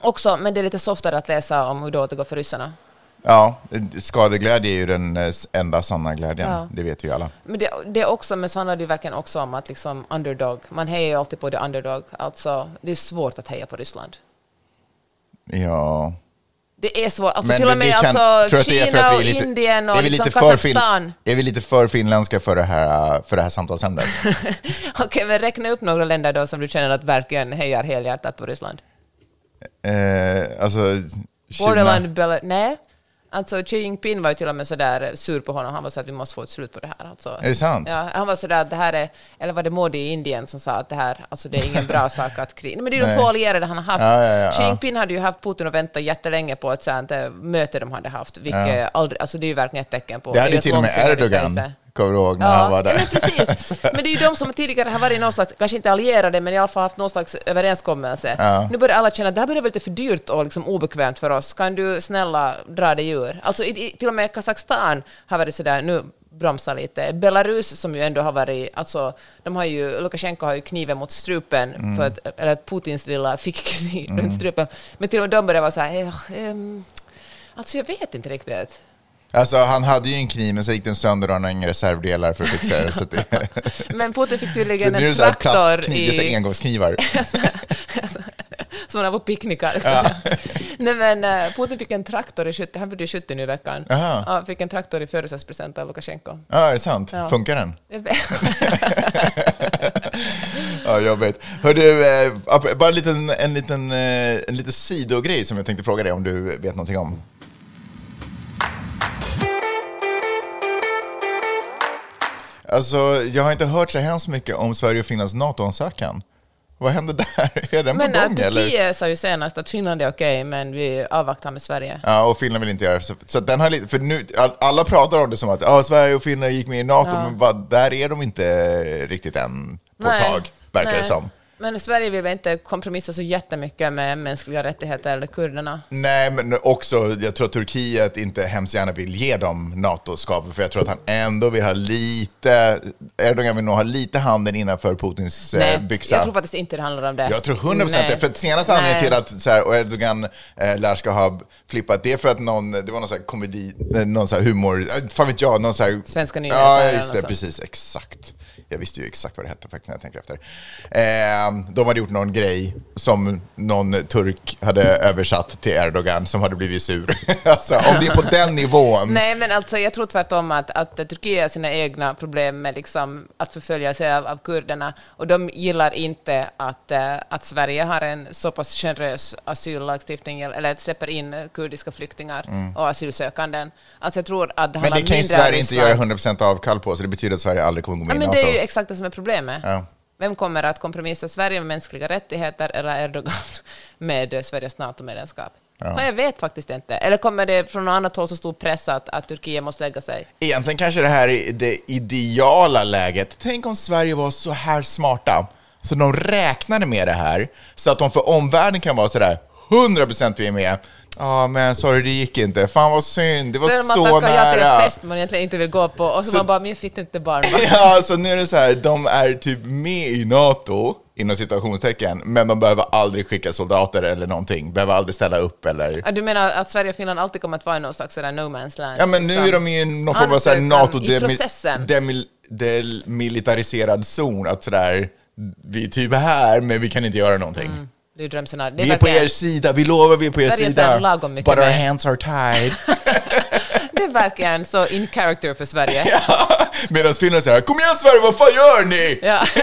Också, men det är lite softare att läsa om hur dåligt det går för ryssarna. Ja, skadeglädje är ju den eh, enda sanna glädjen, Ja. det vet vi ju alla. Men det, det är också, men så handlar det verkligen också om att liksom underdog, man hejar ju alltid på the underdog. Alltså, det är svårt att heja på Ryssland. Ja. Det är svårt. Alltså Men till och det med kan- alltså, det Kina och lite- Indien och liksom Kazakstan. Är vi lite för finländska för det här, för det här samtalsämnet? *laughs* Okej, men räkna upp några länder då som du känner att verkligen hejar helhjärtat på Ryssland. eh, alltså, Kina. Borderland. Nej. Alltså Xi Jinping var ju till och med sådär sur på honom. Han var så att vi måste få ett slut på det här. Alltså, Är det sant? Ja, han var sådär att det här är, eller var det Modi i Indien som sa att det här, alltså det är ingen bra *laughs* sak att kriga. Men det är de två allierade han har haft. Ja, ja, ja, Xi. Jinping hade ju haft Putin och väntat jättelänge på ett sånt eh, möte de hade haft, vilket aldrig, alltså det är ju verkligen ett tecken på... Det är hade ju till och med Erdogan. Kommer du ihåg, när Ja, han var där. men precis. Men det är ju de som tidigare har varit någon slags, kanske inte allierade, men i alla fall haft någon slags överenskommelse. Ja. Nu börjar alla känna att det här börjar bli lite för dyrt och liksom obekvämt för oss. Kan du snälla dra dig ur? Alltså i, till och med Kazakstan har varit sådär, nu bromsa lite. Belarus som ju ändå har varit, alltså de har ju, Lukasjenko har ju kniven mot strupen, Mm. för att, eller Putins lilla fickkniv runt strupen. Men till och med de börjar vara så här, eh, ehm, alltså jag vet inte riktigt. Alltså han hade ju en kniv men så gick den sönder och han har inga reservdelar för att fixa det. Så att det, *laughs* Men Putin fick tydligen en traktor plastkniv, det är så här i... engångsknivar. *laughs* som man har på picknickar. Liksom. *laughs* Nej, men eh, Putin fick en traktor i 70, han ju 70 nu i veckan. Aha. Ja, fick en traktor i födelsedagspresent av Lukasjenko. Ja, är det sant? Ja. Funkar den? Jag vet. Ja. Hör du, eh, bara en liten, en, liten, eh, en liten sidogrej som jag tänkte fråga dig om du vet någonting om. Alltså, jag har inte hört så hemskt mycket om Sverige och Finlands NATO-ansökan. Vad händer där? *laughs* Är den Men på äh, gång? Turkiet sa ju senast att Finland är okej, men vi avvaktar med Sverige. Ja, och Finland vill inte göra det. Så, så den har lite, för nu, all, alla pratar om det som att ah, Sverige och Finland gick med i NATO, Ja. men bara, där är de inte riktigt än på ett tag, verkar det nej. som. Men Sverige vill väl inte kompromissa så jättemycket med mänskliga rättigheter eller kurderna? Nej, men också, jag tror att Turkiet inte hemskt gärna vill ge dem NATO-skapet, för jag tror att han ändå vill ha lite, Erdogan vill nog ha lite handen innanför Putins eh, Nej, byxa. jag tror faktiskt inte det handlar om det. Jag tror 100% Nej. det. För senaste anledningen till att så här, Erdogan eh, lär ska ha flippat, det är för att någon, det var någon så här komedi, eh, någon så här humor, eh, fan vet jag, någon så här... Svenska nyheter Ja, just det, precis, exakt. Jag visste ju exakt vad det hette faktiskt när jag tänker efter. Eh, de hade gjort någon grej som någon turk hade översatt till Erdogan som hade blivit sur. *laughs* alltså, om det är på den nivån. Nej, men alltså, jag tror tvärtom att, att Turkiet har sina egna problem med liksom, att förfölja sig av, av kurderna, och de gillar inte att, eh, att Sverige har en så pass generös asyllagstiftning, eller att släpper in kurdiska flyktingar och asylsökanden. Alltså, jag tror att det Mm. Men det kan ju Sverige inte göra 100% avkall på, så det betyder att Sverige aldrig kommer gå med Ja, i NATO. Ju exakt det som är problemet. Ja. Vem kommer att kompromissa, Sverige med mänskliga rättigheter eller Erdogan *laughs* med Sveriges NATO-medlemskap? Ja. Jag vet faktiskt inte. Eller kommer det från något annat håll så stor press att, att Turkiet måste lägga sig? Egentligen kanske det här är det ideala läget. Tänk om Sverige var så här smarta, så de räknade med det här, så att de för omvärlden kan vara sådär 100% vi är med. Ja, men sorry, det gick inte. Fan vad synd, det var man så tackar ja till en nära. fest man egentligen inte vill gå på och så, Så- man bara, men jag fick inte barn. *laughs* Ja, så nu är det så här, de är typ med i NATO, inom citationstecken, men de behöver aldrig skicka soldater eller någonting, behöver aldrig ställa upp eller... Ja, du menar att Sverige och Finland alltid kommer att vara i någon slags sådär no man's land? Ja, men nu liksom? är de i någon form av så här NATO i processen. demil, demilitariserad zon, att sådär, vi är typ här, men vi kan inte göra någonting. Det är ju drömscenariot. Det är Vi är på er sida, vi lovar vi är på er Sverige är sida. But our hands are tied. *laughs* Det är verkligen så in character för Sverige. Medan Finland säger kom igen Sverige, vad fan gör ni? Ja. *laughs*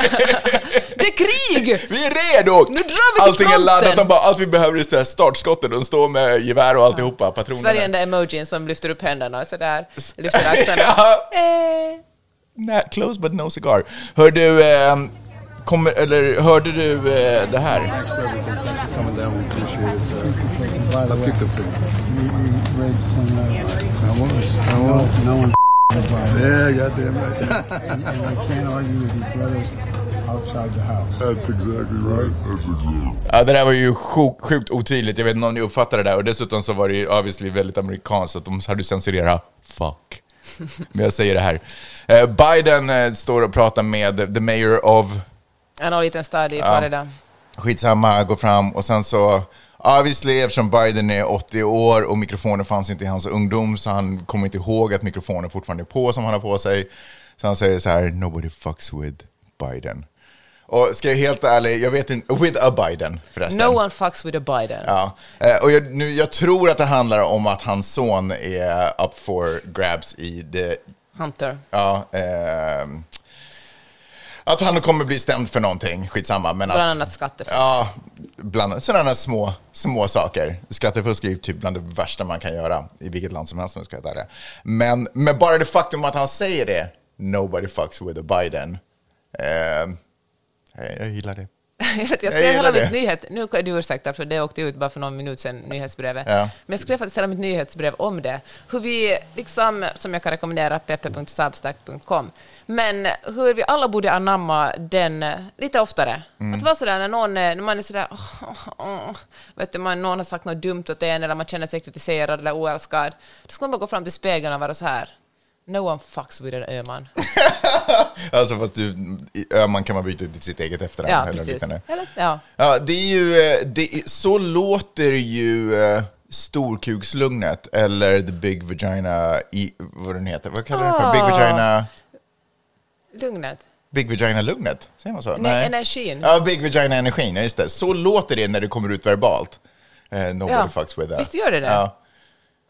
Det är krig! Vi är redo! Nu drar vi till Allting är laddat, de bara, allt vi behöver är startskottet, de står med gevär och alltihopa, patronerna. Sverige är den där emojin som lyfter upp händerna och sådär, lyfter axlarna. *laughs* Ja. Eh. Nej, close but no cigar. Hör du, eh, kommer, eller hörde du eh, det här? Yeah, goddamn right. and, and can't argue with your brothers outside the house. That's exactly right. That's exactly Ja, det där var ju sjukt, sjukt otydligt. Jag vet inte om ni uppfattade det där. Och dessutom så var det ju obviously väldigt amerikanskt, så att de hade censurerat fuck. Men jag säger det här. Eh, Biden eh, står och pratar med the mayor of En liten stad i Florida. skitsamma, går fram och sen så Obviously, eftersom Biden är 80 år och mikrofonen fanns inte i hans ungdom så han kommer inte ihåg att mikrofonen fortfarande är på som han har på sig. Så han säger så här, nobody fucks with Biden. Och ska jag helt ärlig, jag vet inte, with a Biden förresten. No one fucks with a Biden. Ja, eh, och jag, nu, jag tror att det handlar om att hans son är up for grabs i det, Hunter. ja, ehm, att han kommer bli stämd för någonting, skitsamma. Men Bland att, annat skattefusk. Ja, bland sådana små, små saker. Skattefusk är ju typ bland det värsta man kan göra i vilket land som helst om jag ska vara ärlig. Men, men bara det faktum att han säger det, nobody fucks with a Biden. Eh, jag gillar det. *laughs* Jag, vet, jag skrev hela gillar mitt det. nyhet... Nu är du ursäkta, för det åkte ut bara för någon minut sedan, nyhetsbrevet. Ja. Men jag skrev faktiskt hela mitt nyhetsbrev om det. Hur vi, liksom, som jag kan rekommendera, peppe.substack.com, men hur vi alla borde anamma den lite oftare. Mm. Att vara sådär när, någon, när man är sådär... "Åh, vet du, man, någon har sagt något dumt åt en, eller man känner sig kritiserad eller oälskad. Då ska man bara gå fram till spegeln och vara så här. No one fucks with an Öman. *laughs* *laughs* Alltså för att du, Öman kan man byta ut till sitt eget efternamn. Ja, eller precis. Eller, ja. Ja, det är ju, eh, det så låter ju eh, storkukslugnet, eller the big vagina, i, vad den heter, vad kallar det för? Big Ah. vagina, Lugnet. big vagina-lugnet? Säger man så? Nej, energin. Ja, big vagina-energin, ja just det. Så låter det när det kommer ut verbalt. Eh, nobody Ja. fucks with that. Visst gör det det? Ja.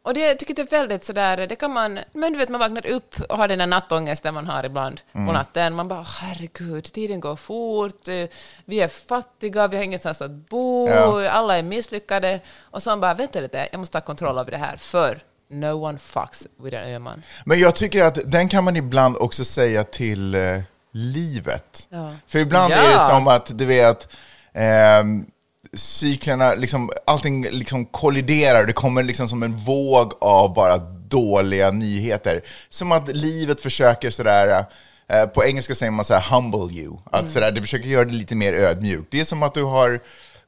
Och det, jag tycker det är väldigt sådär, det kan man, men du vet man vaknar upp och har den där nattångesten man har ibland Mm. på natten. Man bara, herregud, tiden går fort, eh, vi är fattiga, vi har ingenstans att bo, Ja. alla är misslyckade. Och så man bara, vänta lite, jag måste ta kontroll över det här, för no one fucks with an Öman. Men jag tycker att den kan man ibland också säga till eh, livet. Ja. För ibland Ja. är det som att, du vet, ehm, cyklerna, liksom, allting liksom kolliderar. Det kommer liksom som en våg av bara dåliga nyheter. Som att livet försöker sådär, eh, på engelska säger man så humble you. Att sådär, det försöker göra det lite mer ödmjukt. Det är som att du har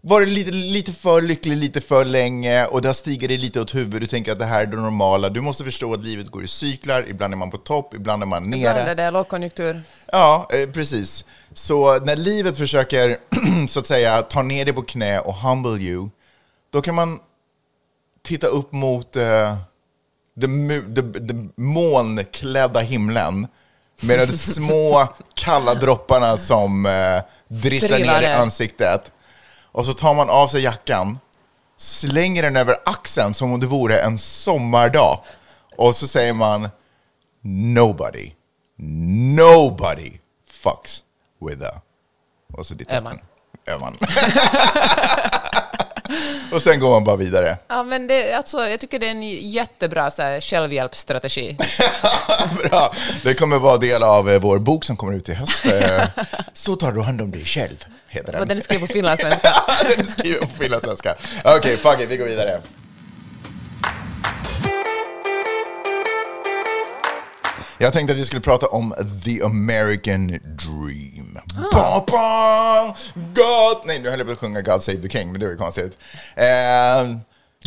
varit lite, lite för lycklig lite för länge och det har stigit dig lite åt huvudet. Du tänker att det här är det normala. Du måste förstå att livet går i cyklar. Ibland är man på topp, ibland är man nere. Ibland är det lågkonjunktur. Ja, eh, precis. Så när livet försöker, *clears throat* så att säga, ta ner dig på knä och humble you, då kan man titta upp mot eh, the molnklädda himlen med de små *laughs* kalla dropparna som eh, drisslar ner i ansiktet. Och så tar man av sig jackan, slänger den över axeln som om det vore en sommardag. Och så säger man Nobody, nobody fucks with a... Och så ditt Öman. Öman. Och sen går man bara vidare. Ja, men det, alltså, jag tycker det är en jättebra så här, självhjälpsstrategi. *laughs* Bra. Det kommer vara del av eh, vår bok som kommer ut i höst. Eh, *laughs* Så tar du hand om dig själv, heter den. Och den är skriven på finlandssvenska. *laughs* den är skriven på finlandssvenska. Okej, fuck it, vi går vidare. Jag tänkte att vi skulle prata om the American dream. Ba, ba, God... Nej, nu höll jag på att sjunga God Save the King, men det var ju konstigt. Eh,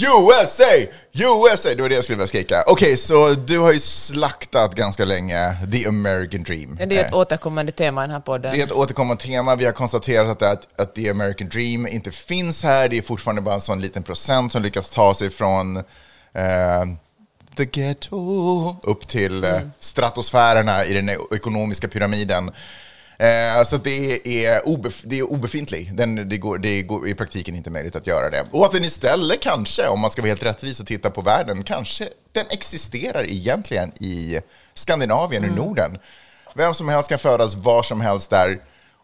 USA! USA! Det var det jag skulle vilja skrika. Okej, så du har ju slaktat ganska länge the American dream. Ja, det är ett Eh, återkommande tema i den här podden. det är ett återkommande tema. Vi har konstaterat att, att, att the American dream inte finns här. Det är fortfarande bara en sån liten procent som lyckas ta sig från eh, the ghetto upp till eh, stratosfärerna i den ekonomiska pyramiden. Eh, så det är, obef- det är obefintlig. Den, det, går, det går i praktiken inte möjligt att göra det. Och att den istället kanske, om man ska vara helt rättvis och titta på världen, kanske den existerar egentligen i Skandinavien och Norden. Vem som helst kan födas var som helst där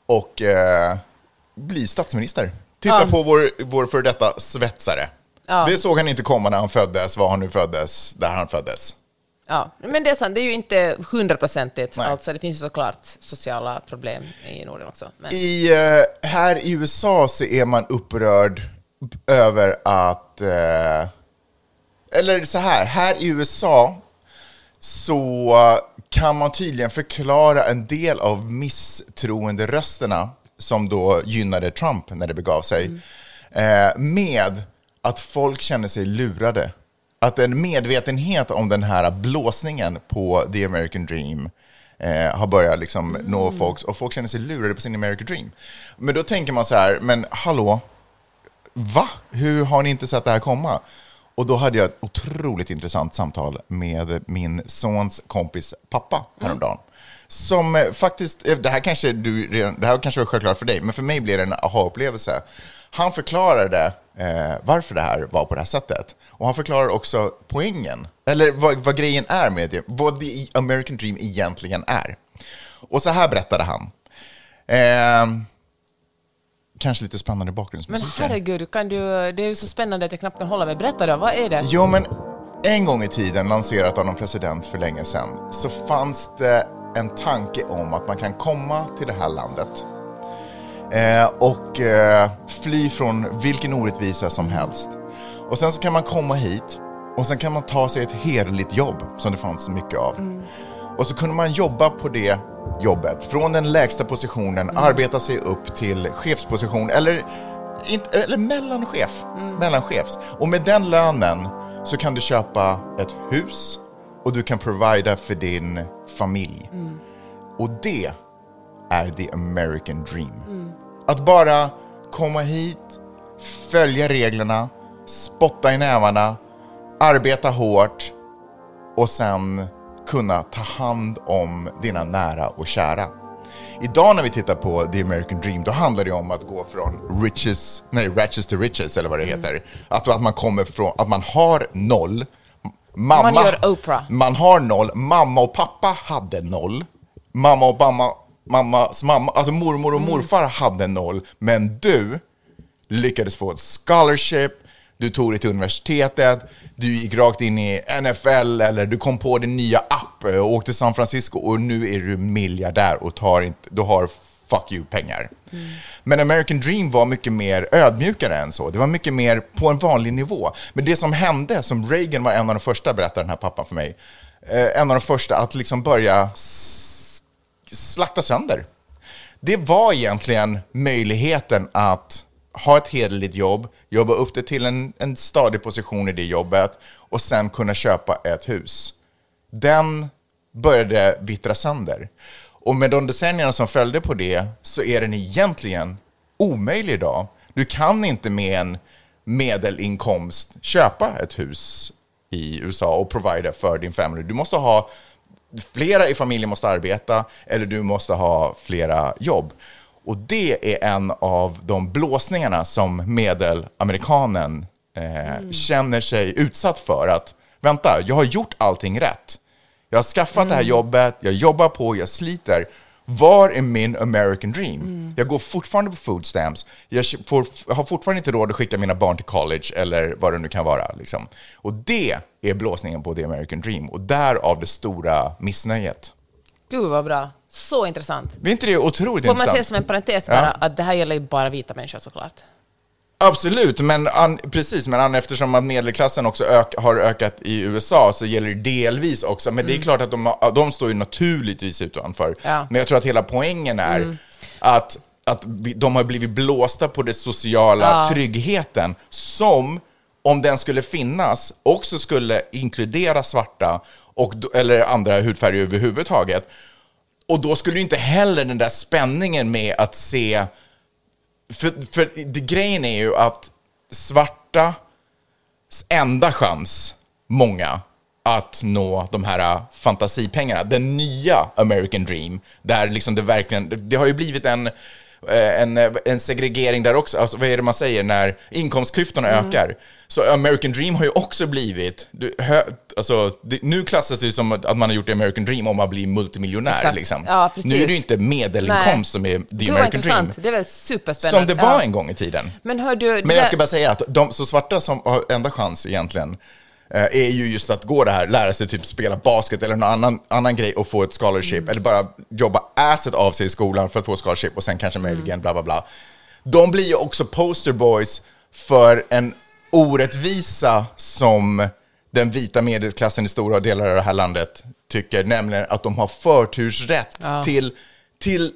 och eh, bli statsminister. Titta Ja. på vår, vår för detta svetsare. Ja. Det såg han inte komma när han föddes, var han nu föddes, där han föddes. Ja, men det är sant, det är ju inte hundraprocentigt. Alltså, det finns ju såklart sociala problem i Norden också. Men, I, eh, här i USA så är man upprörd över att... Eh, eller så här, här i USA så kan man tydligen förklara en del av misstroenderösterna som då gynnade Trump när det begav sig, eh, med att folk känner sig lurade. Att en medvetenhet om den här blåsningen på the American dream eh, har börjat liksom nå folk, och folk känner sig lurade på sin American dream. Men då tänker man så här, men hallå, va? Hur har ni inte sett det här komma? Och då hade jag ett otroligt intressant samtal med min sons kompis pappa häromdagen. Som eh, faktiskt, eh, det här kanske du redan, det här kanske var självklart för dig, men för mig blev det en aha-upplevelse. Han förklarade eh, varför det här var på det här sättet. Och han förklarar också poängen, eller vad, vad grejen är med det, vad the American Dream egentligen är. Och så här berättade han. Eh, kanske lite spännande Men bakgrundsmusik. här. herregud, kan du, det är ju så spännande att jag knappt kan hålla mig. Berätta då, vad är det? Jo, men en gång i tiden, lanserat av någon president för länge sedan, så fanns det en tanke om att man kan komma till det här landet eh, och eh, fly från vilken orättvisa som helst. Och sen så kan man komma hit och sen kan man ta sig ett hederligt jobb som det fanns mycket av. Och så kunde man jobba på det jobbet, från den lägsta positionen, arbeta sig upp till chefsposition eller, inte, eller mellanchef. Mellanchefs. Och med den lönen så kan du köpa ett hus och du kan provida för din familj. Och det är the American dream. Att bara komma hit, följa reglerna, spotta i nävarna, arbeta hårt och sen kunna ta hand om dina nära och kära. Idag när vi tittar på The American Dream, då handlar det om att gå från riches, nej, ratches to riches, eller vad det heter. Att, att man kommer från, att man har noll. Mamma, Man gör Oprah. Man har noll. Mamma och pappa hade noll. Mamma och mamma, mammas mamma, alltså mormor och morfar hade noll. Men du lyckades få ett scholarship, du tog dig till universitetet, du gick rakt in i NFL eller du kom på din nya app och åkte till San Francisco och nu är du miljardär och tar inte, du har fuck you-pengar. Men American Dream var mycket mer ödmjukare än så. Det var mycket mer på en vanlig nivå. Men det som hände, som Reagan var en av de första, berättar den här pappan för mig, eh, en av de första att liksom börja slakta sönder. Det var egentligen möjligheten att ha ett hederligt jobb, jobba upp det till en, en stadig position i det jobbet och sen kunna köpa ett hus. Den började vittra sönder. Och med de decennierna som följde på det så är den egentligen omöjlig idag. Du kan inte med en medelinkomst köpa ett hus i USA och provida för din familj. Du måste ha flera i familjen måste arbeta eller du måste ha flera jobb. Och det är en av de blåsningarna som medelamerikanen eh, känner sig utsatt för. Att vänta, jag har gjort allting rätt. Jag har skaffat det här jobbet, jag jobbar på, jag sliter. Var är min American dream? Jag går fortfarande på food stamps. Jag får, jag har fortfarande inte råd att skicka mina barn till college eller vad det nu kan vara. Liksom. Och det är blåsningen på the American dream. Och därav det stora missnöjet. Gud vad bra. Så intressant. Är inte det otroligt Får man intressant? se som en parentes Ja. bara att det här gäller ju bara vita människor såklart. Absolut, men an, precis, men an, eftersom att medelklassen också ök, har ökat i USA så gäller det delvis också. Men det är klart att de, de står ju naturligtvis utanför. Ja. Men jag tror att hela poängen är att, att vi, de har blivit blåsta på den sociala tryggheten som, om den skulle finnas, också skulle inkludera svarta och, eller andra hudfärger överhuvudtaget. Och då skulle ju inte heller den där spänningen med att se för, för det, grejen är ju att svarta enda chans, många, att nå de här äh, fantasipengarna, den nya American Dream, där liksom det verkligen, det, har ju blivit en, en, eh, en segregering där också, alltså, vad är det man säger, när inkomstklyftorna ökar. Så American Dream har ju också blivit, du, hö, alltså, det, nu klassas det som att man har gjort American Dream om man blir multimiljonär. Liksom. Ja, nu är det ju inte medelinkomst Nej. som är the Gud American Dream. Det är superspännande. Som det var Ja. en gång i tiden. Men hör du, Men jag ska bara säga att de så svarta som har enda chans egentligen eh, är ju just att gå det här, lära sig typ spela basket eller någon annan, annan grej och få ett scholarship. Mm. Eller bara jobba asset av sig i skolan för att få ett scholarship och sen kanske Mm. möjligen bla bla bla. De blir ju också poster boys för en orättvisa som den vita medelklassen i stora delar av det här landet tycker, nämligen att de har förtursrätt Ja. till, till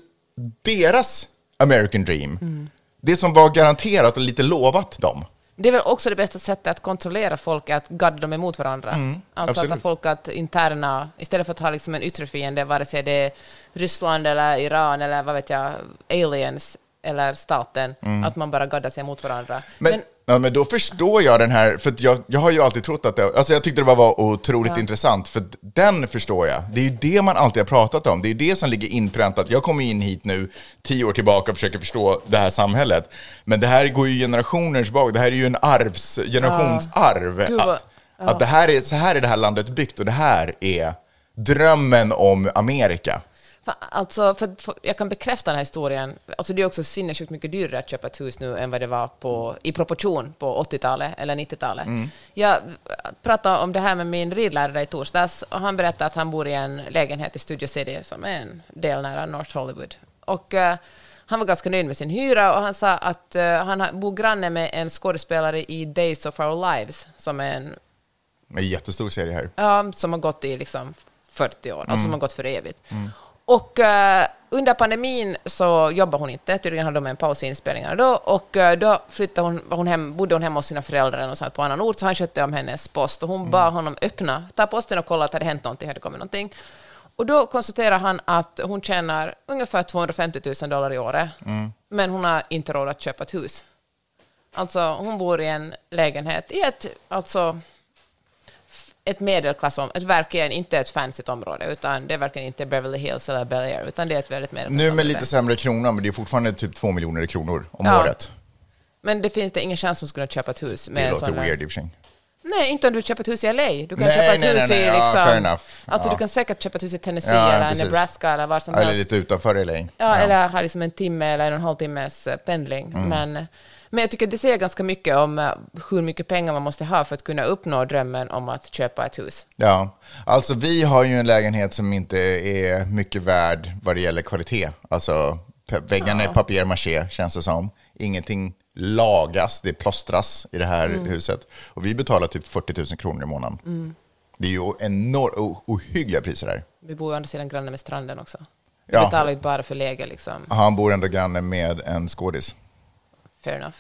deras American dream. Mm. Det som var garanterat och lite lovat dem. Det är väl också det bästa sättet att kontrollera folk, att gadda dem emot varandra. alltså att Mm, absolut. ha folk att interna, istället för att ha liksom en yttre fiende, vare sig det är Ryssland eller Iran eller vad vet jag, aliens eller staten, att man bara gaddar sig emot varandra. Mm. Men, Men, ja, men då förstår jag den här, för jag, jag har ju alltid trott att det, alltså jag tyckte det var, var otroligt intressant, för den förstår jag. Det är ju det man alltid har pratat om, det är det som ligger inpräntat. Jag kommer in hit nu, tio år tillbaka och försöker förstå det här samhället. Men det här går ju generationer tillbaka, det här är ju en arvs, generationsarv. Vad- att, att det här är, så här är det här landet byggt och det här är drömmen om Amerika. Alltså, för, för, jag kan bekräfta den här historien. Alltså, det är också sinnessjukt mycket dyrare att köpa ett hus nu än vad det var på, i proportion på 80-talet eller 90-talet. Jag pratade om det här med min ridlärare i torsdags och han berättade att han bor i en lägenhet i Studio City som är en del nära North Hollywood. Och eh, han var ganska nöjd med sin hyra och han sa att eh, han bor granne med en skådespelare i Days of Our Lives som är en En jättestor serie här. Ja, som har gått i liksom 40 år, Mm. alltså som har gått för evigt. Och eh, under pandemin så jobbade hon inte, tydligen hade de en paus i inspelningarna då, och eh, då flyttade hon, hon hem, bodde hon hemma hos sina föräldrar sånt på annan ort, så han skötte om hennes post, och hon Mm. bad honom öppna, ta posten och kolla att det hade hänt någonting, hade kommit någonting. Och då konstaterar han att hon tjänar ungefär 250 000 dollar i året, Mm. men hon har inte råd att köpa ett hus. Alltså, hon bor i en lägenhet i ett, alltså, ett medelklassområde, ett verkligen inte ett fancyt område, utan det är verkligen inte Beverly Hills eller Bel Air, utan det är ett väldigt medelklassområde. Nu med lite sämre krona, men det är fortfarande typ två miljoner kronor om Ja. året. Men det finns det ingen chans att skulle köpa ett hus med Det låter här- weird i och för sig. Nej, inte om du köper ett hus i LA. Du kan Nej, köpa ett nej, hus nej, i Ja, liksom... fair enough. Alltså Ja. du kan säkert köpa ett hus i Tennessee Ja, eller precis. Nebraska eller var som Eller helst. lite utanför LA. Ja, eller ha liksom en timme eller en och en halv timmes eh, pendling. Mm. Men, men jag tycker det säger ganska mycket om eh, hur mycket pengar man måste ha för att kunna uppnå drömmen om att köpa ett hus. Ja, alltså vi har ju en lägenhet som inte är mycket värd vad det gäller kvalitet. Alltså väggarna är papier-maché känns det som. Ingenting lagas, det plåstras i det här Mm. huset. Och vi betalar typ 40 000 kronor i månaden. Det är ju enormt ohyggliga priser här. Vi bor ju å andra sidan granne med stranden också. Vi Ja. betalar ju bara för läge, liksom. Han bor ändå granne med en skådis. Fair enough.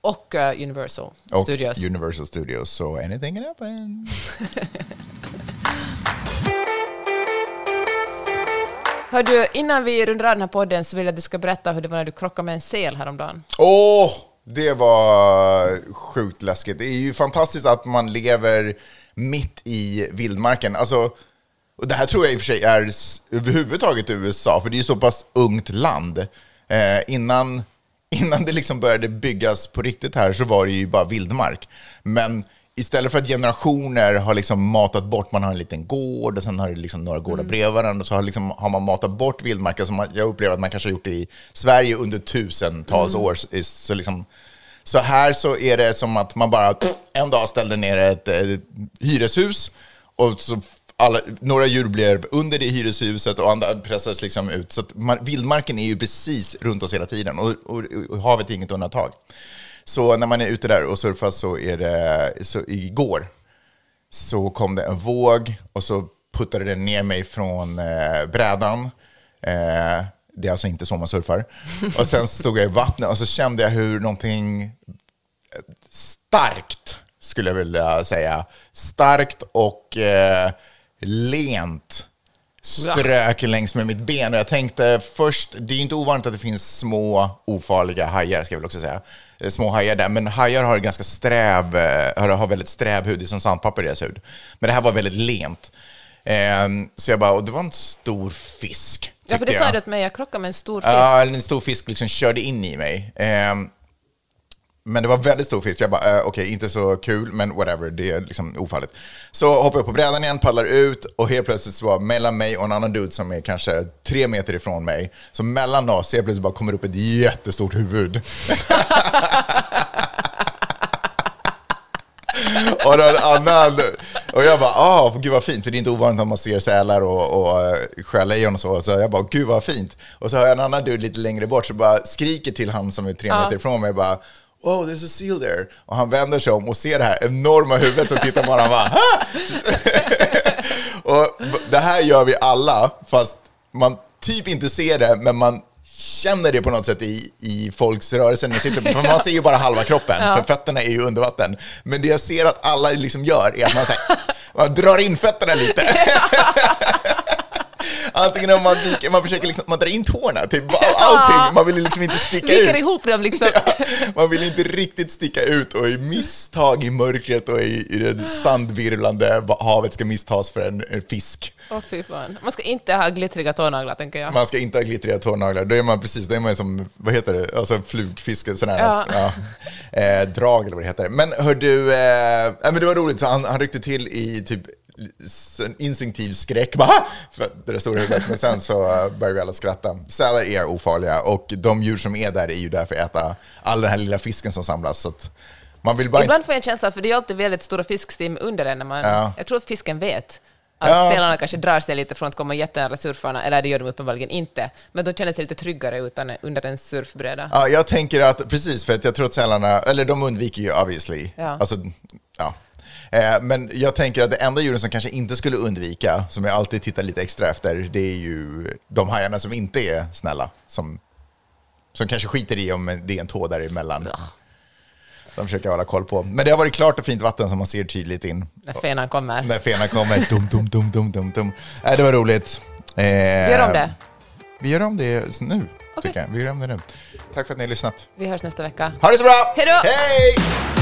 Och eh, Universal Och Studios. Universal Studios, så anything can happen. *laughs* Hör du, innan vi rundar av den här podden så vill jag att du ska berätta hur det var när du krockade med en sel häromdagen. Åh, det var sjukt läskigt. Det är ju fantastiskt att man lever mitt i vildmarken. Alltså, och det här tror jag i och för sig är överhuvudtaget i USA, för det är ju så pass ungt land. Eh, innan, innan det liksom började byggas på riktigt här så var det ju bara vildmark. Men istället för att generationer har liksom matat bort, man har en liten gård och sen har det liksom några gårdar bredvid varandra, och så har, liksom, har man matat bort vildmarken som jag upplever att man kanske har gjort det i Sverige under tusentals år. Så, så, liksom, så här så är det som att man bara pff, en dag ställde ner ett, ett hyreshus och så alla, några djur blev under det hyreshuset och andra pressades liksom ut. Så att man, vildmarken är ju precis runt oss hela tiden och, och, och havet är inget undantag. Så när man är ute där och surfar så är det, så igår så kom det en våg och så puttade den ner mig från eh, brädan. Eh, det är alltså inte så man surfar. *laughs* Och sen stod jag i vattnet och så kände jag hur någonting starkt, skulle jag vilja säga, starkt och eh, lent strök längs med mitt ben. Och jag tänkte först, det är ju inte ovanligt att det finns små ofarliga hajar, ska jag väl också säga. Eh, Små hajar där, men hajar har ganska sträv, eh, har, väldigt sträv hud, det är som sandpapper i deras hud. Men det här var väldigt lent. Eh, så jag bara, och det var en stor fisk. Ja, för det sa du till mig, jag krockade med en stor fisk. Ja, en stor fisk liksom körde in i mig. Men det var väldigt stor fisk. Jag bara, eh, okej, inte så kul, men whatever, det är liksom ofarligt. Så hoppar jag på brädan igen, paddlar ut och helt plötsligt så var mellan mig och en annan dude som är kanske tre meter ifrån mig, så mellan oss helt plötsligt bara kommer upp ett jättestort huvud. *laughs* och en annan, och jag bara, ah, gud vad fint, för det är inte ovanligt att man ser sälar och, och eh, sjölejon och så. Så jag bara, gud vad fint. Och så har jag en annan dude lite längre bort, så bara skriker till han som är tre meter ifrån mig, bara, oh there's a seal there. Och han vänder sig om och ser det här enorma huvudet så tittar man och han bara! Och det här gör vi alla, fast man typ inte ser det, men man känner det på något sätt i, i folks rörelser. när de sitter, för man ser ju bara halva kroppen, för fötterna är ju under vatten. Men det jag ser att alla liksom gör är att man, här, man drar in fötterna lite. *laughs* Antingen om man, viker, man försöker liksom, man drar in tårna, typ *laughs* allting. Man vill liksom inte sticka Viker ut. ihop dem liksom. *laughs* Man vill inte riktigt sticka ut och i misstag i mörkret och i, i det sandvirvlande havet ska misstas för en, en fisk. Åh fy fan. Man ska inte ha glittriga tånaglar, tänker jag. Man ska inte ha glittriga tånaglar. Då är man precis, då är man som, vad heter det, alltså flugfiske, sån här, Ja. ja. Eh, drag eller vad det heter. Men hör du, eh, men det var roligt, så han, han ryckte till i typ en instinktiv skräck, bara, för det stora huvudet, men sen så eh, började vi alla skratta. Sälar är ofarliga och de djur som är där är ju där för att äta all den här lilla fisken som samlas. Så man vill bara inte Ibland får jag en känsla, för det är alltid väldigt stora fiskstim under en. När man, Ja. Jag tror att fisken vet att Ja. sälarna kanske drar sig lite från att komma jättenära surfarna, eller det gör de uppenbarligen inte. Men de känner sig lite tryggare utan, under en surfbräda. Ja, jag tänker att, precis, för att jag tror att sälarna, eller de undviker ju obviously. Ja. Alltså, ja. Eh, Men jag tänker att det enda djuren som kanske inte skulle undvika, som jag alltid tittar lite extra efter, det är ju de hajarna som inte är snälla. Som, som kanske skiter i om det är en tå däremellan. De försöker hålla koll på. Men det har varit klart och fint vatten som man ser tydligt in. När fenan kommer. När fenan kommer, dum, dum, dum, dum, dum, dum. Äh, det var roligt. Eh, Vi gör om det. Vi gör om det nu, Okej. tycker jag. Vi gör om det nu. Tack för att ni har lyssnat. Vi hörs nästa vecka. Ha det så bra! Hej då! Hej!